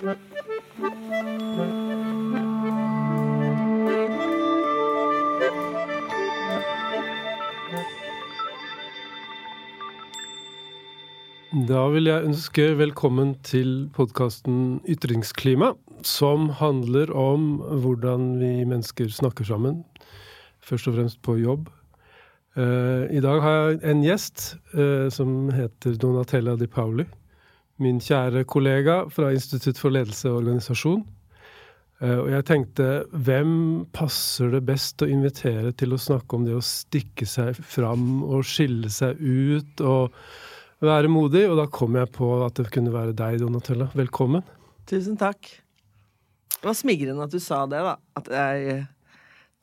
Da vil jeg ønske velkommen til podkasten Ytringsklima, som handler om hvordan vi mennesker snakker sammen, først og fremst på jobb. Uh, I dag har jeg en gjest uh, som heter Donatella Di Pauli. Min kjære kollega fra Institutt for ledelse og organisasjon. Uh, og jeg tenkte, hvem passer det best å invitere til å snakke om det å stikke seg fram og skille seg ut? og være modig, og da kom jeg på at det kunne være deg, Donatella. Velkommen. Tusen takk. Det var smigrende at du sa det, da. At jeg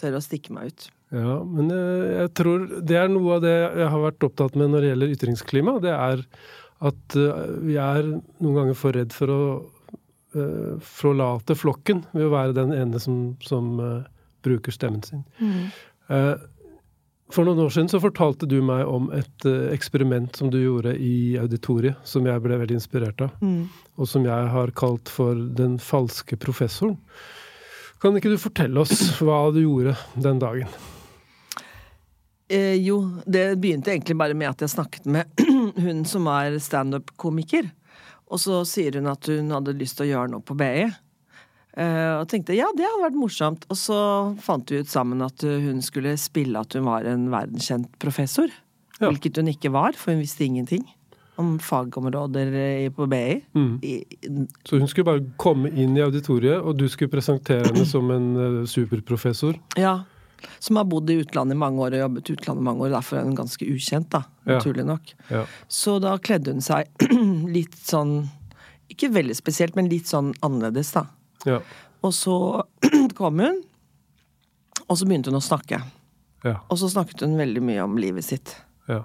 tør å stikke meg ut. Ja, men eh, jeg tror det er noe av det jeg har vært opptatt med når det gjelder ytringsklima. Det er at eh, vi er noen ganger for redd for å uh, forlate flokken ved å være den ene som, som uh, bruker stemmen sin. Mm. For noen år siden så fortalte du meg om et eksperiment som du gjorde i auditoriet, som jeg ble veldig inspirert av, mm. og som jeg har kalt for Den falske professoren. Kan ikke du fortelle oss hva du gjorde den dagen? Eh, jo, det begynte egentlig bare med at jeg snakket med hun som er standup-komiker. Og så sier hun at hun hadde lyst til å gjøre noe på BI. Uh, og tenkte ja, det hadde vært morsomt. Og så fant vi ut sammen at hun skulle spille at hun var en verdenskjent professor. Ja. Hvilket hun ikke var, for hun visste ingenting om fagområder på BI. Mm. så hun skulle bare komme inn i auditoriet, og du skulle presentere henne som en uh, superprofessor? Ja. Som har bodd i utlandet i mange år og jobbet i utlandet i mange år. Derfor er hun ganske ukjent, da. Naturlig nok. Ja. Så da kledde hun seg litt sånn Ikke veldig spesielt, men litt sånn annerledes, da. Ja. Og så kom hun, og så begynte hun å snakke. Ja. Og så snakket hun veldig mye om livet sitt. Ja.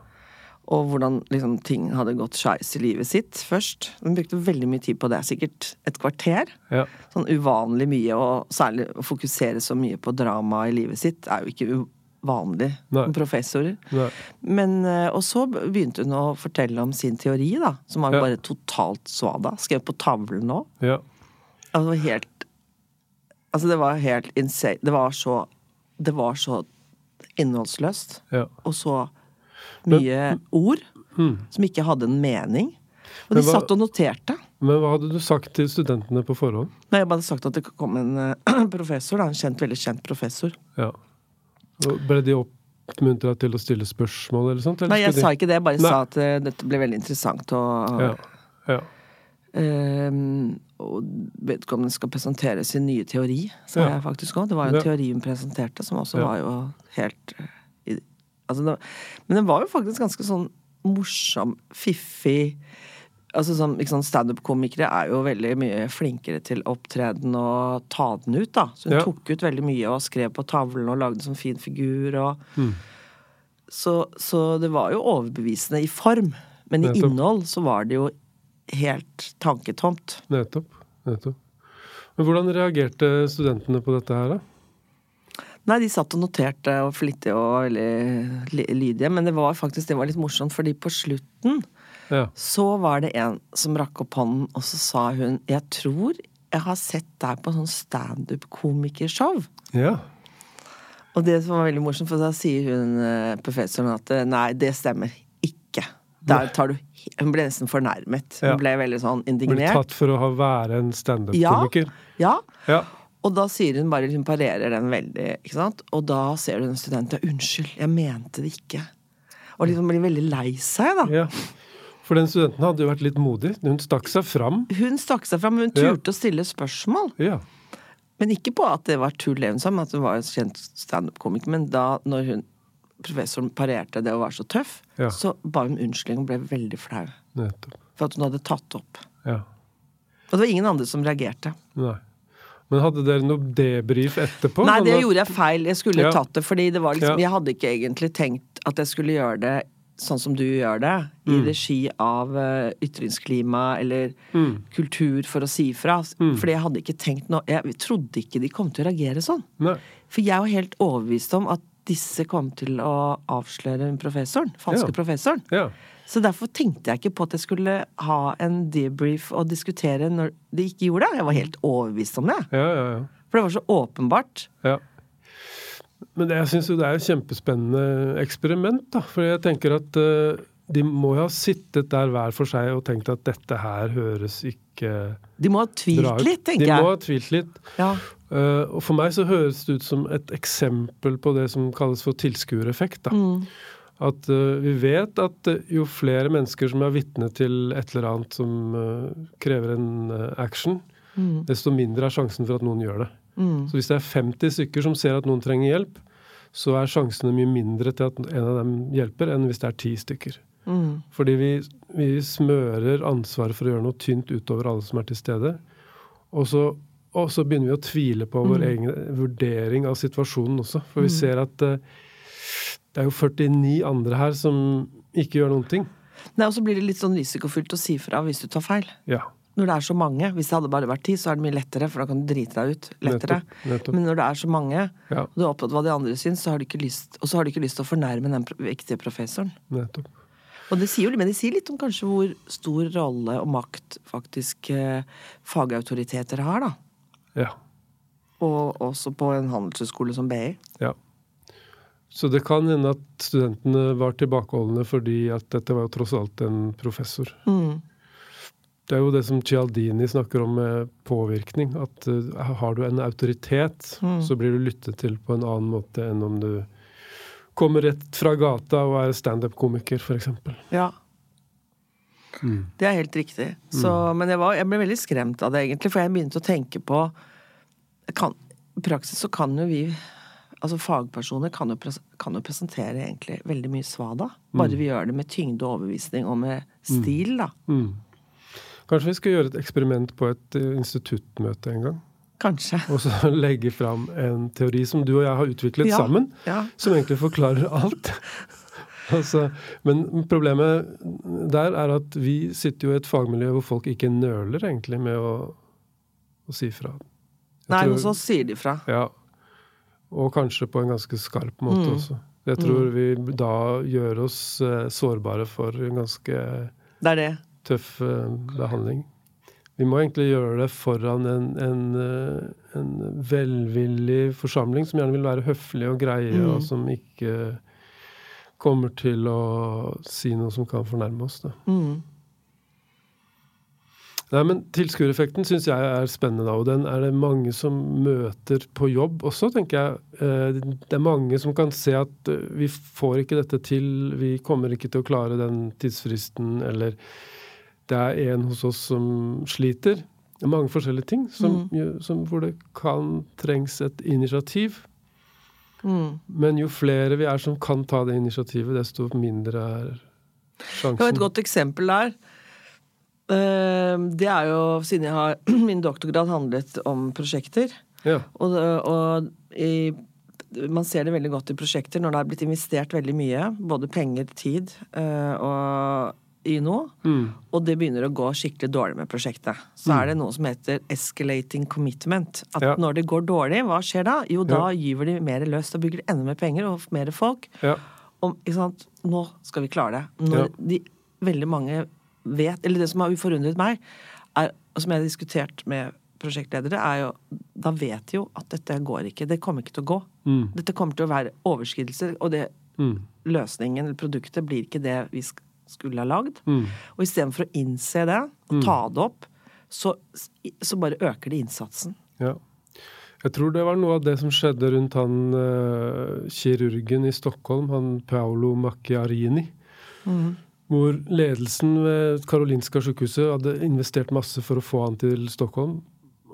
Og hvordan liksom, ting hadde gått skeis i livet sitt først. Hun brukte veldig mye tid på det, sikkert et kvarter. Ja. Sånn uvanlig mye, og særlig å fokusere så mye på drama i livet sitt er jo ikke uvanlig som professorer. Nei. Men, eh, og så begynte hun å fortelle om sin teori, da, som var jo bare totalt svada. Skrevet på tavlen nå. Ja. Altså helt Altså, det var helt insane. Det var så Det var så innholdsløst. Ja. Og så mye men, ord mm. som ikke hadde en mening. Og de hva, satt og noterte. Men hva hadde du sagt til studentene på forhånd? Nei, Jeg hadde sagt at det kom en uh, professor. Da, en kjent, veldig kjent professor. Ja. Og ble de oppmuntra til å stille spørsmål eller sånt? Eller Nei, jeg sa ikke det. Jeg bare Nei. sa at uh, dette ble veldig interessant. Og, ja. Ja. Um, og vedkommende skal presentere sin nye teori, sa ja. jeg faktisk òg. Det var en teori hun presenterte, som også var jo helt uh, altså det, Men den var jo faktisk ganske sånn morsom, fiffig Altså sånn, sånn Standup-komikere er jo veldig mye flinkere til opptreden og ta den ut, da. Så hun tok ut veldig mye og skrev på tavlen og lagde sånn fin figur og mm. så, så, det var jo overbevisende i form. Men i innhold så var det jo helt tanketomt. Nettopp. Nettopp. Men hvordan reagerte studentene på dette her, da? Nei, de satt og noterte og flittige og veldig lydige. Men det var faktisk det var litt morsomt, fordi på slutten ja. så var det en som rakk opp hånden, og så sa hun Jeg tror jeg har sett deg på sånn standup-komikershow. Ja. Og det som var veldig morsomt, for da sier hun eh, professoren at eh, nei, det stemmer ikke. Der tar du Hun ble nesten fornærmet. Hun ja. ble veldig sånn indignert. Ble tatt for å være en standup-komiker. Ja. ja. Og da sier hun bare Hun parerer den veldig, ikke sant. Og da ser du en student Ja, unnskyld, jeg mente det ikke. Og liksom blir veldig lei seg, da. Ja. For den studenten hadde jo vært litt modig. Hun stakk seg fram. Hun stakk seg fram, hun turte ja. å stille spørsmål. Ja. Men ikke på at det var tull, men at hun var en kjent standup-komiker, men da når hun professoren parerte det og var så tøff, ja. så ba hun unnskyldning og ble veldig flau. Nettopp. For at hun hadde tatt opp. Ja. Og det var ingen andre som reagerte. Nei. Men hadde dere noe debrief etterpå? Nei, det gjorde jeg feil. Jeg skulle ja. tatt det, fordi det var liksom Jeg hadde ikke egentlig tenkt at jeg skulle gjøre det sånn som du gjør det, i mm. regi av uh, ytringsklima eller mm. kultur for å si fra. Mm. Fordi jeg hadde ikke tenkt noe Jeg trodde ikke de kom til å reagere sånn. Nei. For jeg var helt overbevist om at disse kom til å avsløre professoren. Falske ja. professoren. Ja. Så derfor tenkte jeg ikke på at jeg skulle ha en debrief og diskutere når de ikke gjorde det. Jeg var helt overbevist om det. Ja, ja, ja. For det var så åpenbart. Ja. Men det, jeg syns jo det er et kjempespennende eksperiment, da. For jeg tenker at uh, de må jo ha sittet der hver for seg og tenkt at dette her høres ikke De må ha tvilt litt, tenker jeg. De må ha tvilt litt. Ja. Uh, og for meg så høres det ut som et eksempel på det som kalles for tilskuereffekt. da. Mm. At uh, vi vet at uh, jo flere mennesker som er vitne til et eller annet som krever en action, mm. desto mindre er sjansen for at noen gjør det. Mm. Så hvis det er 50 stykker som ser at noen trenger hjelp, så er sjansene mye mindre til at en av dem hjelper, enn hvis det er ti stykker. Mm. Fordi vi, vi, smører ansvaret for å gjøre noe tynt utover alle som er til stede. Og så, og så begynner vi å tvile på vår mm. egen vurdering av situasjonen også. For vi mm. ser at det er jo 49 andre her som ikke gjør noen ting. Nei, Og så blir det litt sånn risikofylt å si fra hvis du tar feil. Ja når det er så mange. Hvis det hadde bare vært ti, så er det mye lettere, for da kan du drite deg ut lettere. Nettopp, nettopp. Men når det er så mange, ja. og du er opptatt av hva de andre syns, så har du ikke lyst, og så har du ikke lyst til å fornærme den viktige professoren. Nettopp. Og det sier jo, men det sier litt om kanskje hvor stor rolle og makt faktisk eh, fagautoriteter har, da. Ja. Og også på en handelshøyskole som BI. Ja. Så det kan hende at studentene var tilbakeholdne fordi at dette var jo tross alt en professor. Mm. Det er jo det som Cialdini snakker om med påvirkning. At uh, har du en autoritet, mm. så blir du lyttet til på en annen måte enn om du kommer rett fra gata og er standup-komiker, f.eks. Ja. Mm. Det er helt riktig. Så, mm. Men jeg, var, jeg, ble veldig skremt av det, egentlig, for jeg begynte å tenke på kan, I praksis så kan jo vi Altså fagpersoner kan jo, kan jo presentere egentlig veldig mye svada. Bare mm. vi gjør det med tyngde og overbevisning og med mm. stil, da. Mm. Kanskje vi skal gjøre et eksperiment på et uh, instituttmøte en gang? Kanskje. Og så legge fram en teori som du og jeg har utviklet ja, sammen, ja. som egentlig forklarer alt. altså, men problemet der er at vi sitter jo i et fagmiljø hvor folk ikke nøler egentlig med å, å si fra. Jeg Nei, hos oss sier de fra. Ja. Og kanskje på en ganske skarp måte mm. også. Jeg tror mm. vi da gjør oss uh, sårbare for en ganske Det det tøff uh, behandling. Vi må egentlig gjøre det foran en, en, uh, en, velvillig forsamling som gjerne vil være høflig og greie, mm. og som ikke kommer til å si noe som kan fornærme oss. Da. Mm. Nei, men Tilskuereffekten syns jeg er spennende, og den er det mange som møter på jobb også, tenker jeg. Eh, det er mange som kan se at vi får ikke dette til, vi kommer ikke til å klare den tidsfristen, eller det er en hos oss som sliter. Det er mange forskjellige ting som, mm. som, hvor det kan trengs et initiativ. Mm. Men jo flere vi er som kan ta det initiativet, desto mindre er sjansen. Det var et godt eksempel der. Eh, det er jo siden jeg har Min doktorgrad handlet om prosjekter. Ja. Og, og i, man ser det veldig godt i prosjekter når det er blitt investert veldig mye. Både penger, tid eh, og i nå, mm. og det begynner å gå skikkelig dårlig med prosjektet, så mm. er det noe som heter escalating commitment. At ja. når det går dårlig, hva skjer da? Jo, da ja. gyver de mer løs. Da bygger de enda mer penger og mer folk. Ja. Og? Nå skal vi klare det. Når de, veldig mange vet Eller det som har forundret meg, er, som jeg har diskutert med prosjektledere, er jo Da vet de jo at dette går ikke. Det kommer ikke til å gå. Mm. Dette kommer til å være overskridelser, og det mm. løsningen eller produktet blir ikke det vi skulle ha lagd. Mm. Og istedenfor å innse det og mm. ta det opp, så, så, bare øker det innsatsen. Ja. Jeg tror det var noe av det som skjedde rundt han uh, kirurgen i Stockholm, han Paolo Macchiarini. Mm. Hvor ledelsen ved Karolinska sykehuset hadde investert masse for å få han til Stockholm.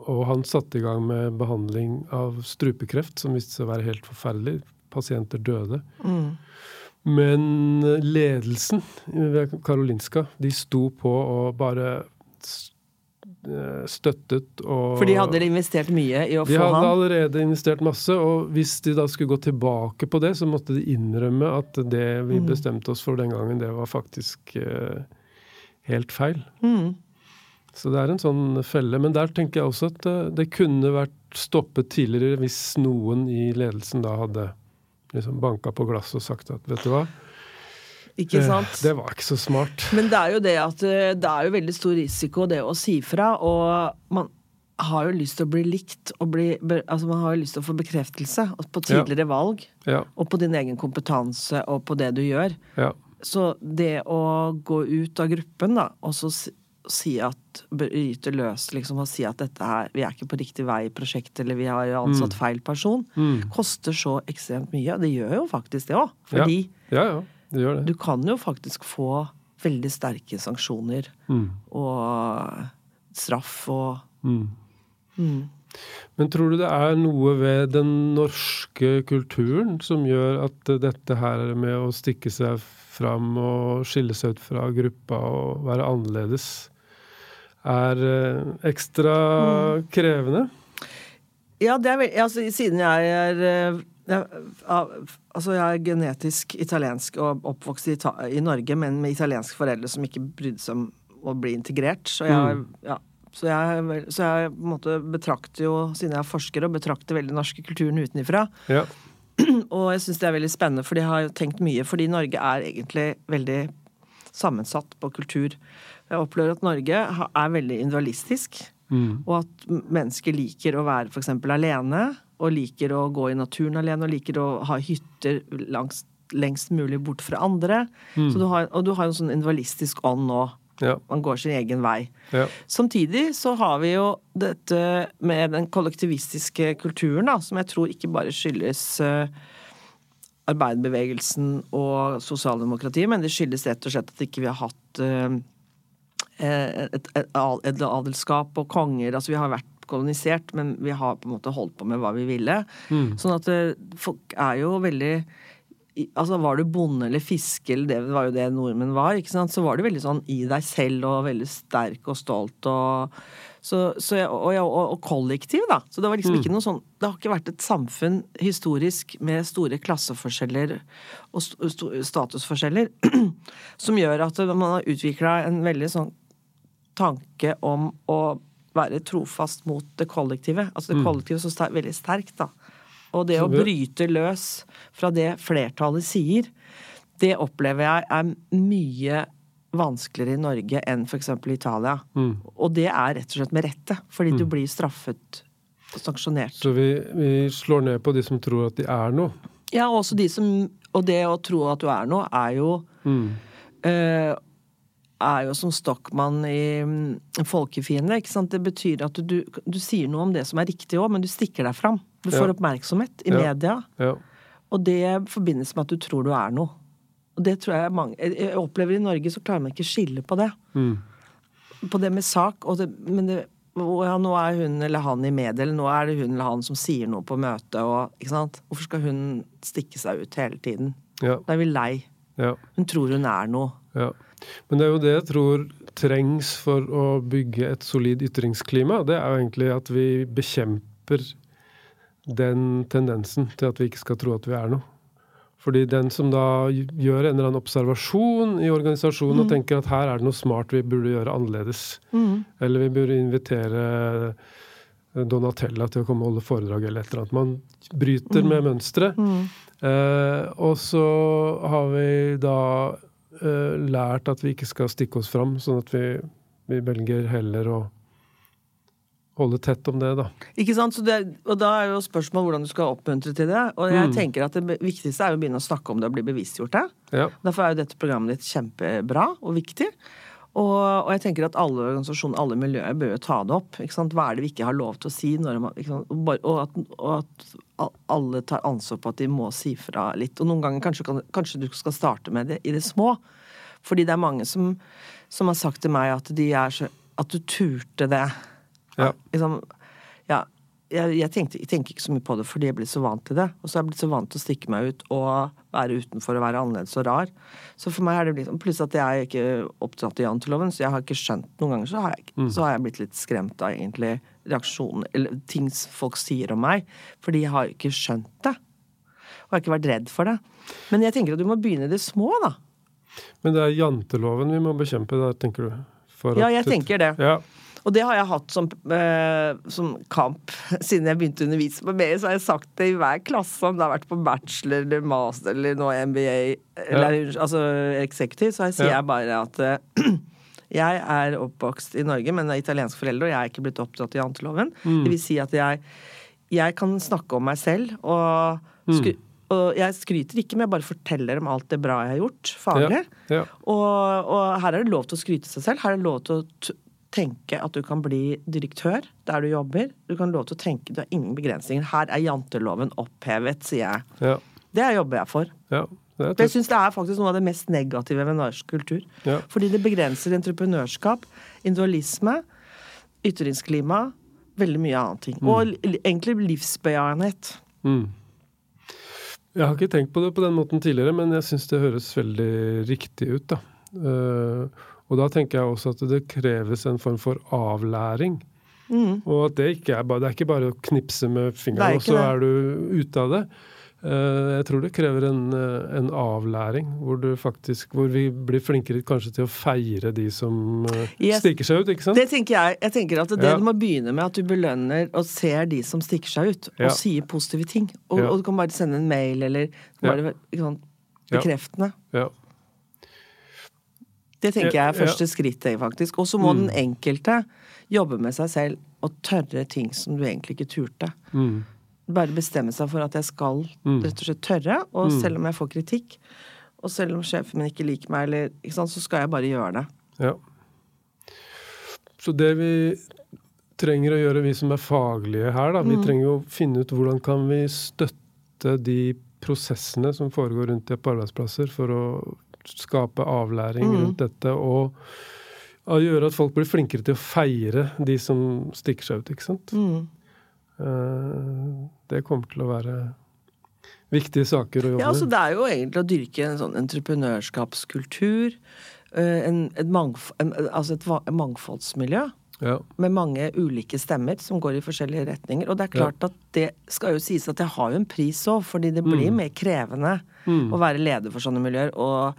Og han satte i gang med behandling av strupekreft, som viste seg å være helt forferdelig. Pasienter døde. Mm. Men ledelsen ved Karolinska, de sto på og bare støttet og For de hadde investert mye i å få ham? De hadde allerede investert masse, og hvis de da skulle gå tilbake på det, så måtte de innrømme at det vi mm. bestemte oss for den gangen, det var faktisk uh, helt feil. Mm. Så det er en sånn felle. Men der tenker jeg også at uh, det kunne vært stoppet tidligere hvis noen i ledelsen da hadde liksom banka på glasset og sagt at vet du hva, Ikke sant? Det var ikke så smart. Men det er jo det at eh, det er jo veldig stor risiko det å si fra, og man har jo lyst til å bli likt og bli Altså man har jo lyst til å få bekreftelse på tidligere ja. valg, ja. og på din egen kompetanse og på det du gjør. Ja. Så det å gå ut av gruppen, da, og så si at Bryte løs, liksom, og si at dette her Vi er ikke på riktig vei i prosjektet, eller vi har ansatt mm. feil person, mm. koster så ekstremt mye. Det gjør jo faktisk det òg. Fordi ja. Ja, det gjør det. du kan jo faktisk få veldig sterke sanksjoner mm. og straff og mm. mm. Men tror du det er noe ved den norske kulturen som gjør at dette her med å stikke seg fram og skille seg ut fra gruppa og være annerledes er eh, ekstra mm. krevende? Ja, det er altså, Siden jeg er eh, jeg, altså jeg er genetisk italiensk og oppvokst i, i, Norge, men med italienske foreldre som ikke brydde seg om å bli integrert. Så jeg, mm. ja, så jeg, så jeg på en måte betrakter jo, siden jeg er forsker, og betrakter veldig den norske kulturen utenifra. Ja. Og jeg syns det er veldig spennende, for de har jo tenkt mye. Fordi Norge er egentlig veldig sammensatt på kultur. Jeg opplever at Norge er veldig individualistisk. Mm. Og at mennesker liker å være f.eks. alene, og liker å gå i naturen alene, og liker å ha hytter langs, lengst mulig bort fra andre. Mm. Du har, og du har en sånn individualistisk ånd nå ja. Man går sin egen vei. Ja. Samtidig så har vi jo dette med den kollektivistiske kulturen, da, som jeg tror ikke bare skyldes uh, arbeiderbevegelsen og sosialdemokratiet, men det skyldes rett og slett at ikke vi har hatt uh, et, et, et adelskap og konger. Altså vi har vært kolonisert, men vi har på en måte holdt på med hva vi ville. Mm. Sånn at uh, folk er jo veldig altså Var du bonde eller fisker, eller det var jo det nordmenn var, ikke sant? så var du veldig sånn i deg selv og veldig sterk og stolt og så, så og, og, og, kollektiv, da. Så det var liksom mm. ikke noe sånn Det har ikke vært et samfunn historisk med store klasseforskjeller og st statusforskjeller som gjør at man har utvikla en veldig sånn tanke om å være trofast mot det kollektive. Altså det mm. kollektive som er veldig sterkt, da. Og det å bryte løs fra det flertallet sier, det opplever jeg er mye vanskeligere i Norge enn f.eks. i Italia. Mm. Og det er rett og slett med rette, fordi mm. du blir straffet og sanksjonert. Så vi, vi, slår ned på de som tror at de er noe? Ja, også de som Og det å tro at du er noe, er jo mm. øh, er jo som Stockmann i mm, Folkefiende. ikke sant? Det betyr at du, du sier noe om det som er riktig òg, men du stikker deg fram. Du får ja. oppmerksomhet i ja. media. Ja. Og det forbindes med at du tror du er noe. Og det tror jeg mange Jeg opplever i Norge så klarer man ikke skille på det. Mm. På det med sak. Og det, men det, ja, nå er hun eller han i media, eller nå er det hun eller han som sier noe på møtet. Og, ikke sant? Hvorfor skal hun stikke seg ut hele tiden? Ja. Da er vi lei. Ja. Hun tror hun er noe. Ja. Men det er jo det jeg tror trengs for å bygge et solid ytringsklima. Det er jo egentlig at vi bekjemper den tendensen til at vi ikke skal tro at vi er noe. Fordi den som da gjør en eller annen observasjon i organisasjonen mm. og tenker at her er det noe smart vi burde gjøre annerledes, mm. eller vi burde invitere Donatella til å komme og holde foredrag eller et eller annet. Man bryter mm. med mønsteret. Mm. Eh, og så har vi da lært at vi ikke skal stikke oss fram, sånn at vi, vi velger heller å holde tett om det, da. Ikke sant? Det, og da er jo spørsmålet hvordan du skal oppmuntre til det. Og jeg mm. tenker at det viktigste er å begynne å snakke om det og bli bevisstgjort det. Ja. Derfor er jo dette programmet ditt kjempebra og viktig. Og, og, jeg tenker at alle organisasjoner, alle miljøer, bør jo ta det opp. Hva er det vi ikke har lov til å si? Man, og, at, og, at, alle tar ansvar på at de må si fra litt. Og noen ganger kanskje, kan, kanskje du skal starte med det i det små. Fordi det er mange som, som har sagt til meg at, de er så, at du turte det. Ja. Liksom, ja jeg, jeg, tenkte, jeg, tenker ikke så mye på det fordi jeg er blitt så vant til det. Og så er jeg blitt så vant til å stikke meg ut og være utenfor og være annerledes og rar. Så for meg er det blitt Pluss at jeg er ikke opptatt i janteloven, så jeg har ikke skjønt Noen ganger så har jeg, mm. så har jeg blitt litt skremt av egentlig reaksjonen Eller ting folk sier om meg. Fordi jeg har ikke skjønt det. Og jeg har ikke vært redd for det. Men jeg tenker at du må begynne i det små, da. Men det er janteloven vi må bekjempe der, tenker du? ja, jeg tenker det. Ja. Og det har jeg hatt som, eh, som, kamp siden jeg begynte å undervise på BI. Så har jeg sagt det i hver klasse, om det har vært på bachelor eller master eller nå MBA, eller ja. altså executive, så sier ja. jeg bare at eh, jeg er oppvokst i Norge, men er italiensk foreldre, og jeg er ikke blitt oppdratt i janteloven. Mm. Det vil si at jeg, jeg kan snakke om meg selv, og, mm. og, jeg skryter ikke, men jeg bare forteller om alt det bra jeg har gjort faglig. Ja. Og, og, her er det lov til å skryte seg selv. Her er det lov til å tenke at du kan bli direktør der du jobber. Du kan lov til å tenke, du har ingen begrensninger. Her er janteloven opphevet, sier jeg. Ja. Det jobber jeg for. Ja, det jeg syns det er faktisk noe av det mest negative ved norsk kultur. Ja. Fordi det begrenser entreprenørskap, individualisme, ytringsklima, veldig mye annet ting. Mm. Og egentlig livsbejaenhet. Mm. Jeg har ikke tenkt på det på den måten tidligere, men jeg syns det høres veldig riktig ut, da. Uh, og da tenker jeg også at det kreves en form for avlæring. Mm. Og at det ikke er bare, det er ikke bare å knipse med fingeren, og så er du ute av det. Eh, jeg tror det krever en, eh, en avlæring, hvor, faktisk, hvor, vi blir flinkere kanskje til å feire de som eh, yes. stikker seg ut. ikke sant? Det tenker jeg. Jeg tenker at det ja. du må begynne med, at du belønner og ser de som stikker seg ut, og ja. sier positive ting. Og, ja. og, du kan bare sende en mail eller bare sånn, bekreftende. Ja. Det tenker jeg er første skrittet, faktisk. Og så må mm. den enkelte jobbe med seg selv og tørre ting som du egentlig ikke turte. Mm. Bare bestemme seg for at jeg skal mm. rett og slett tørre, og mm. selv om jeg får kritikk, og selv om sjefen min ikke liker meg, eller, ikke sant, så skal jeg bare gjøre det. Ja. Så det vi trenger å gjøre, vi som er faglige her, da, vi mm. trenger å finne ut hvordan kan vi støtte de prosessene som foregår rundt på arbeidsplasser, for å skape avlæring mm. rundt dette. og gjøre at folk blir flinkere til å feire de som stikker seg ut. ikke sant? Mm. Uh, det kommer til å være viktige saker å jobbe med. Ja, altså Det er jo egentlig å dyrke en sånn entreprenørskapskultur. Uh, en, et, mangf en, altså et, et mangfoldsmiljø. Ja. Med mange ulike stemmer som går i forskjellige retninger. Og det er klart ja. at det skal jo sies at det har jo en pris òg, fordi det blir mm. mer krevende mm. å være leder for sånne miljøer. Og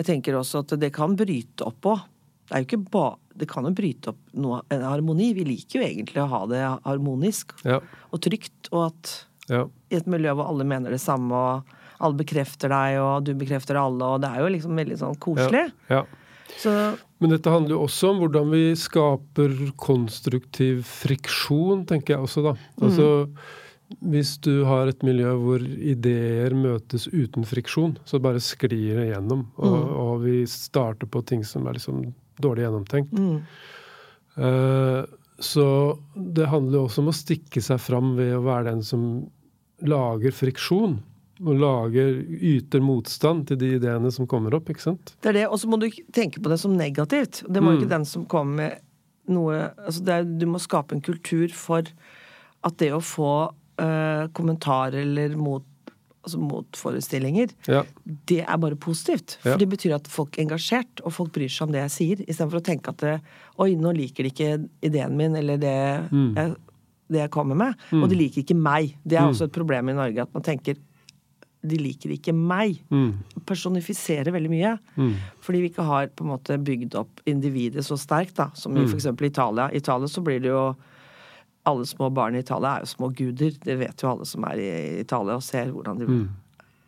jeg tenker også at det kan bryte opp òg. Det er jo ikke bare det kan jo bryte opp noe, en harmoni. Vi liker jo egentlig å ha det harmonisk ja. og trygt. Og at ja. i et miljø hvor alle mener det samme, og alle bekrefter deg, og du bekrefter alle, og det er jo liksom veldig sånn koselig. Ja. Så, Men dette handler jo også om hvordan vi skaper konstruktiv friksjon, tenker jeg også, da. Altså, mm. Hvis du har et miljø hvor ideer møtes uten friksjon, så bare sklir det gjennom. Og, mm. og vi starter på ting som er liksom dårlig gjennomtenkt. Mm. Uh, så det handler også om å stikke seg fram ved å være den som lager friksjon. Og lager, yter motstand til de ideene som kommer opp. ikke sant? Det er det, Og så må du tenke på det som negativt. Det må mm. ikke den som kommer med noe altså er, Du må skape en kultur for at det å få uh, kommentarer eller mot, altså motforestillinger, ja. det er bare positivt. For ja. det betyr at folk er engasjert, og folk bryr seg om det jeg sier. Istedenfor å tenke at det, oi, nå liker de ikke ideen min, eller det, mm. jeg, det jeg, kommer med. Mm. Og de liker ikke meg. Det er mm. også et problem i Norge, at man tenker de liker ikke meg. Mm. Personifiserer veldig mye. Mm. Fordi vi ikke har på en måte bygd opp individet så sterkt, da, som i mm. f.eks. Italia. I Italia så blir det jo alle små barn i Italia er jo små guder. Det vet jo alle som er i Italia og ser hvordan de mm.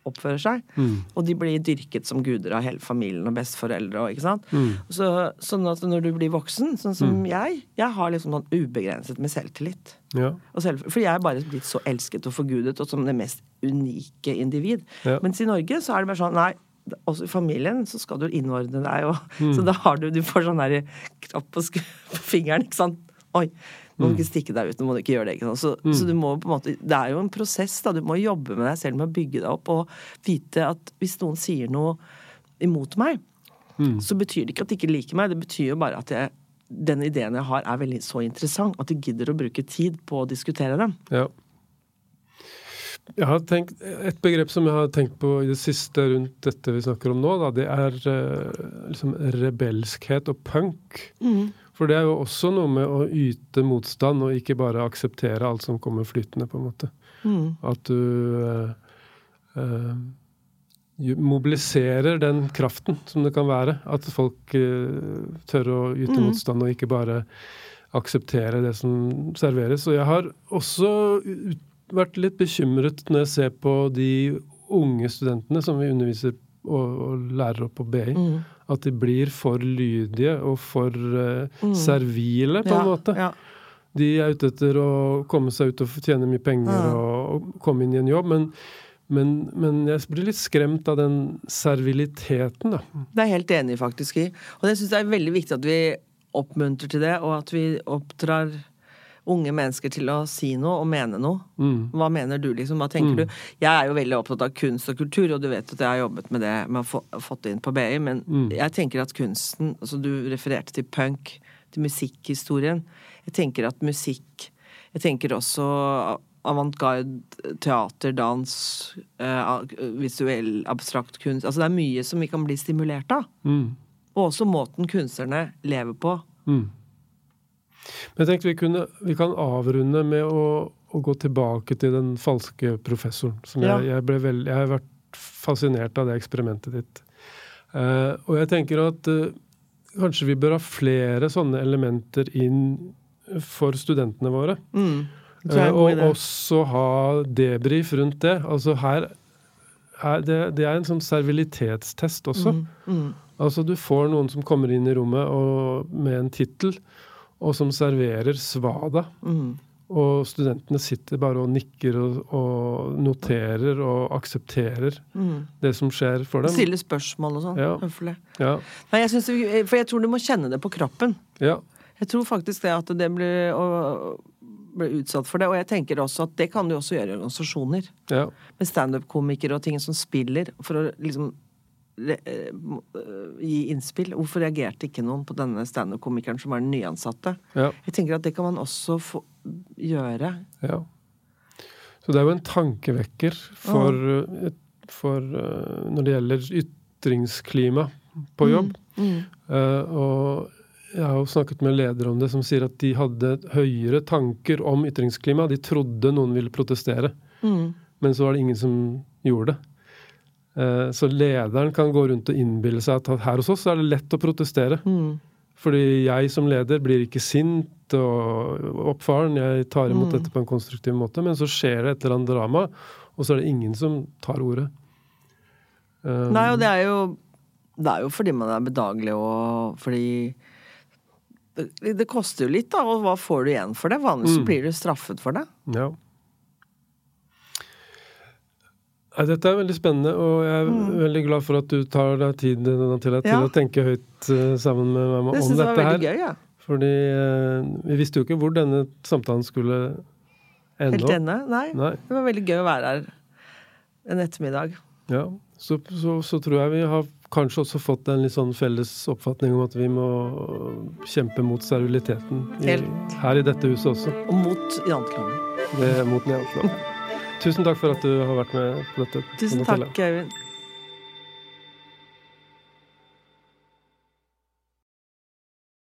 oppfører seg. Mm. Og de blir dyrket som guder av hele familien og besteforeldre. Og, ikke sant? Mm. Så, sånn at når du blir voksen, sånn som mm. jeg, jeg har liksom noen ubegrenset med selvtillit. Ja. Selv, for jeg er bare blitt så elsket og forgudet og som det mest unike individ. Ja. Mens i Norge så er det bare sånn nei, også i familien så skal du innordne deg, og, mm. så da har du Du får sånn der knapp på, på fingeren, ikke sant. Oi, du må mm. ikke stikke deg ut, nå må du ikke gjøre det. Ikke så, mm. så, du må på en måte Det er jo en prosess, da. Du må jobbe med deg selv med å bygge deg opp og vite at hvis noen sier noe imot meg, mm. så betyr det ikke at de ikke liker meg. Det betyr jo bare at jeg, den ideen jeg har, er veldig så interessant at de gidder å bruke tid på å diskutere den. Ja. Jeg har tenkt, Et begrep som jeg har tenkt på i det siste rundt dette vi snakker om nå, da, det er uh, liksom rebelskhet og punk. Mm. For det er jo også noe med å yte motstand og ikke bare akseptere alt som kommer flytende, på en måte. Mm. At du eh, eh, mobiliserer den kraften som det kan være. At folk eh, tør å yte mm. motstand og ikke bare akseptere det som serveres. Og jeg har også vært litt bekymret når jeg ser på de unge studentene som vi underviser og, og lærer opp på BI. Mm. At de blir for lydige og for uh, mm. servile, på ja, en måte. Ja. De er ute etter å komme seg ut og tjene mye penger og, og, komme inn i en jobb. men men, men, jeg blir litt skremt av den serviliteten, da. Det er jeg helt enig faktisk i. Og jeg syns det er veldig viktig at vi oppmuntrer til det, og at vi oppdrar unge mennesker til å si noe og mene noe. Mm. Hva mener du, liksom? Hva tenker mm. du? Jeg er jo veldig opptatt av kunst og kultur, og du vet at jeg har jobbet med det med å få fått inn på BI, men mm. jeg tenker at kunsten Altså, du refererte til punk, til musikkhistorien. Jeg tenker at musikk Jeg tenker også avantgarde teater, dans, uh, visuell, abstrakt kunst Altså det er mye som vi kan bli stimulert av. Mm. Og også måten kunstnerne lever på. Mm. Men jeg tenkte vi, kunne, vi kan avrunde med å, å, gå tilbake til den falske professoren. Som ja. jeg, jeg, veld, jeg, har vært fascinert av det eksperimentet ditt. Uh, og jeg tenker at uh, kanskje vi bør ha flere sånne elementer inn for studentene våre. Mm. Uh, og også ha debrief rundt det. Altså her, er det, det, er en sånn servilitetstest også. Mm. Mm. Altså du får noen som kommer inn i rommet og, med en tittel og som serverer svada. Mm. Og studentene sitter bare og nikker og, og noterer og aksepterer mm. det som skjer for dem. Stiller spørsmål og sånn. Ja. Høflig. Ja. Nei, jeg synes, for jeg tror du må kjenne det på kroppen. Ja. Jeg tror faktisk det at det blir, blir utsatt for det. Og jeg tenker også at det kan du også gjøre i organisasjoner. Ja. Med standup-komikere og ting som spiller. For å liksom gi innspill. Hvorfor reagerte ikke noen på denne standup-komikeren som var den nyansatte? Ja. Jeg tenker at det kan man også få gjøre. Ja. Så det er jo en tankevekker for, ja. for uh, når det gjelder ytringsklima på mm. jobb. Mm. Mm. Uh, og jeg har jo snakket med ledere om det, som sier at de hadde høyere tanker om ytringsklima. De trodde noen ville protestere, mm. men så var det ingen som gjorde det. Eh, så lederen kan gå rundt og innbille seg at her hos oss er det lett å protestere. Mm. Fordi jeg som leder blir ikke sint og oppfaren. Jeg tar imot mm. dette på en konstruktiv måte. Men så skjer det et eller annet drama, og så er det ingen som tar ordet. Um, Nei, og det er jo Det er jo fordi man er bedagelig og fordi det, det koster jo litt, da. Og hva får du igjen for det? Vanligvis mm. blir du straffet for det. Ja. Dette er veldig spennende, og jeg er mm. veldig glad for at du tar deg tid til, til ja. å tenke høyt uh, sammen med meg om dette her. Det veldig gøy, ja. Fordi uh, vi visste jo ikke hvor denne samtalen skulle ende. Helt ende? Nei. Nei. Det var veldig gøy å være her en ettermiddag. Ja, så, så, så, tror jeg vi har kanskje også fått en litt sånn felles oppfatning om at vi må kjempe mot steriliteten i, her i dette huset også. Og mot janteloven. Mot janteloven. Tusen takk for at du har vært med på dette. Tusen takk, Øyvind.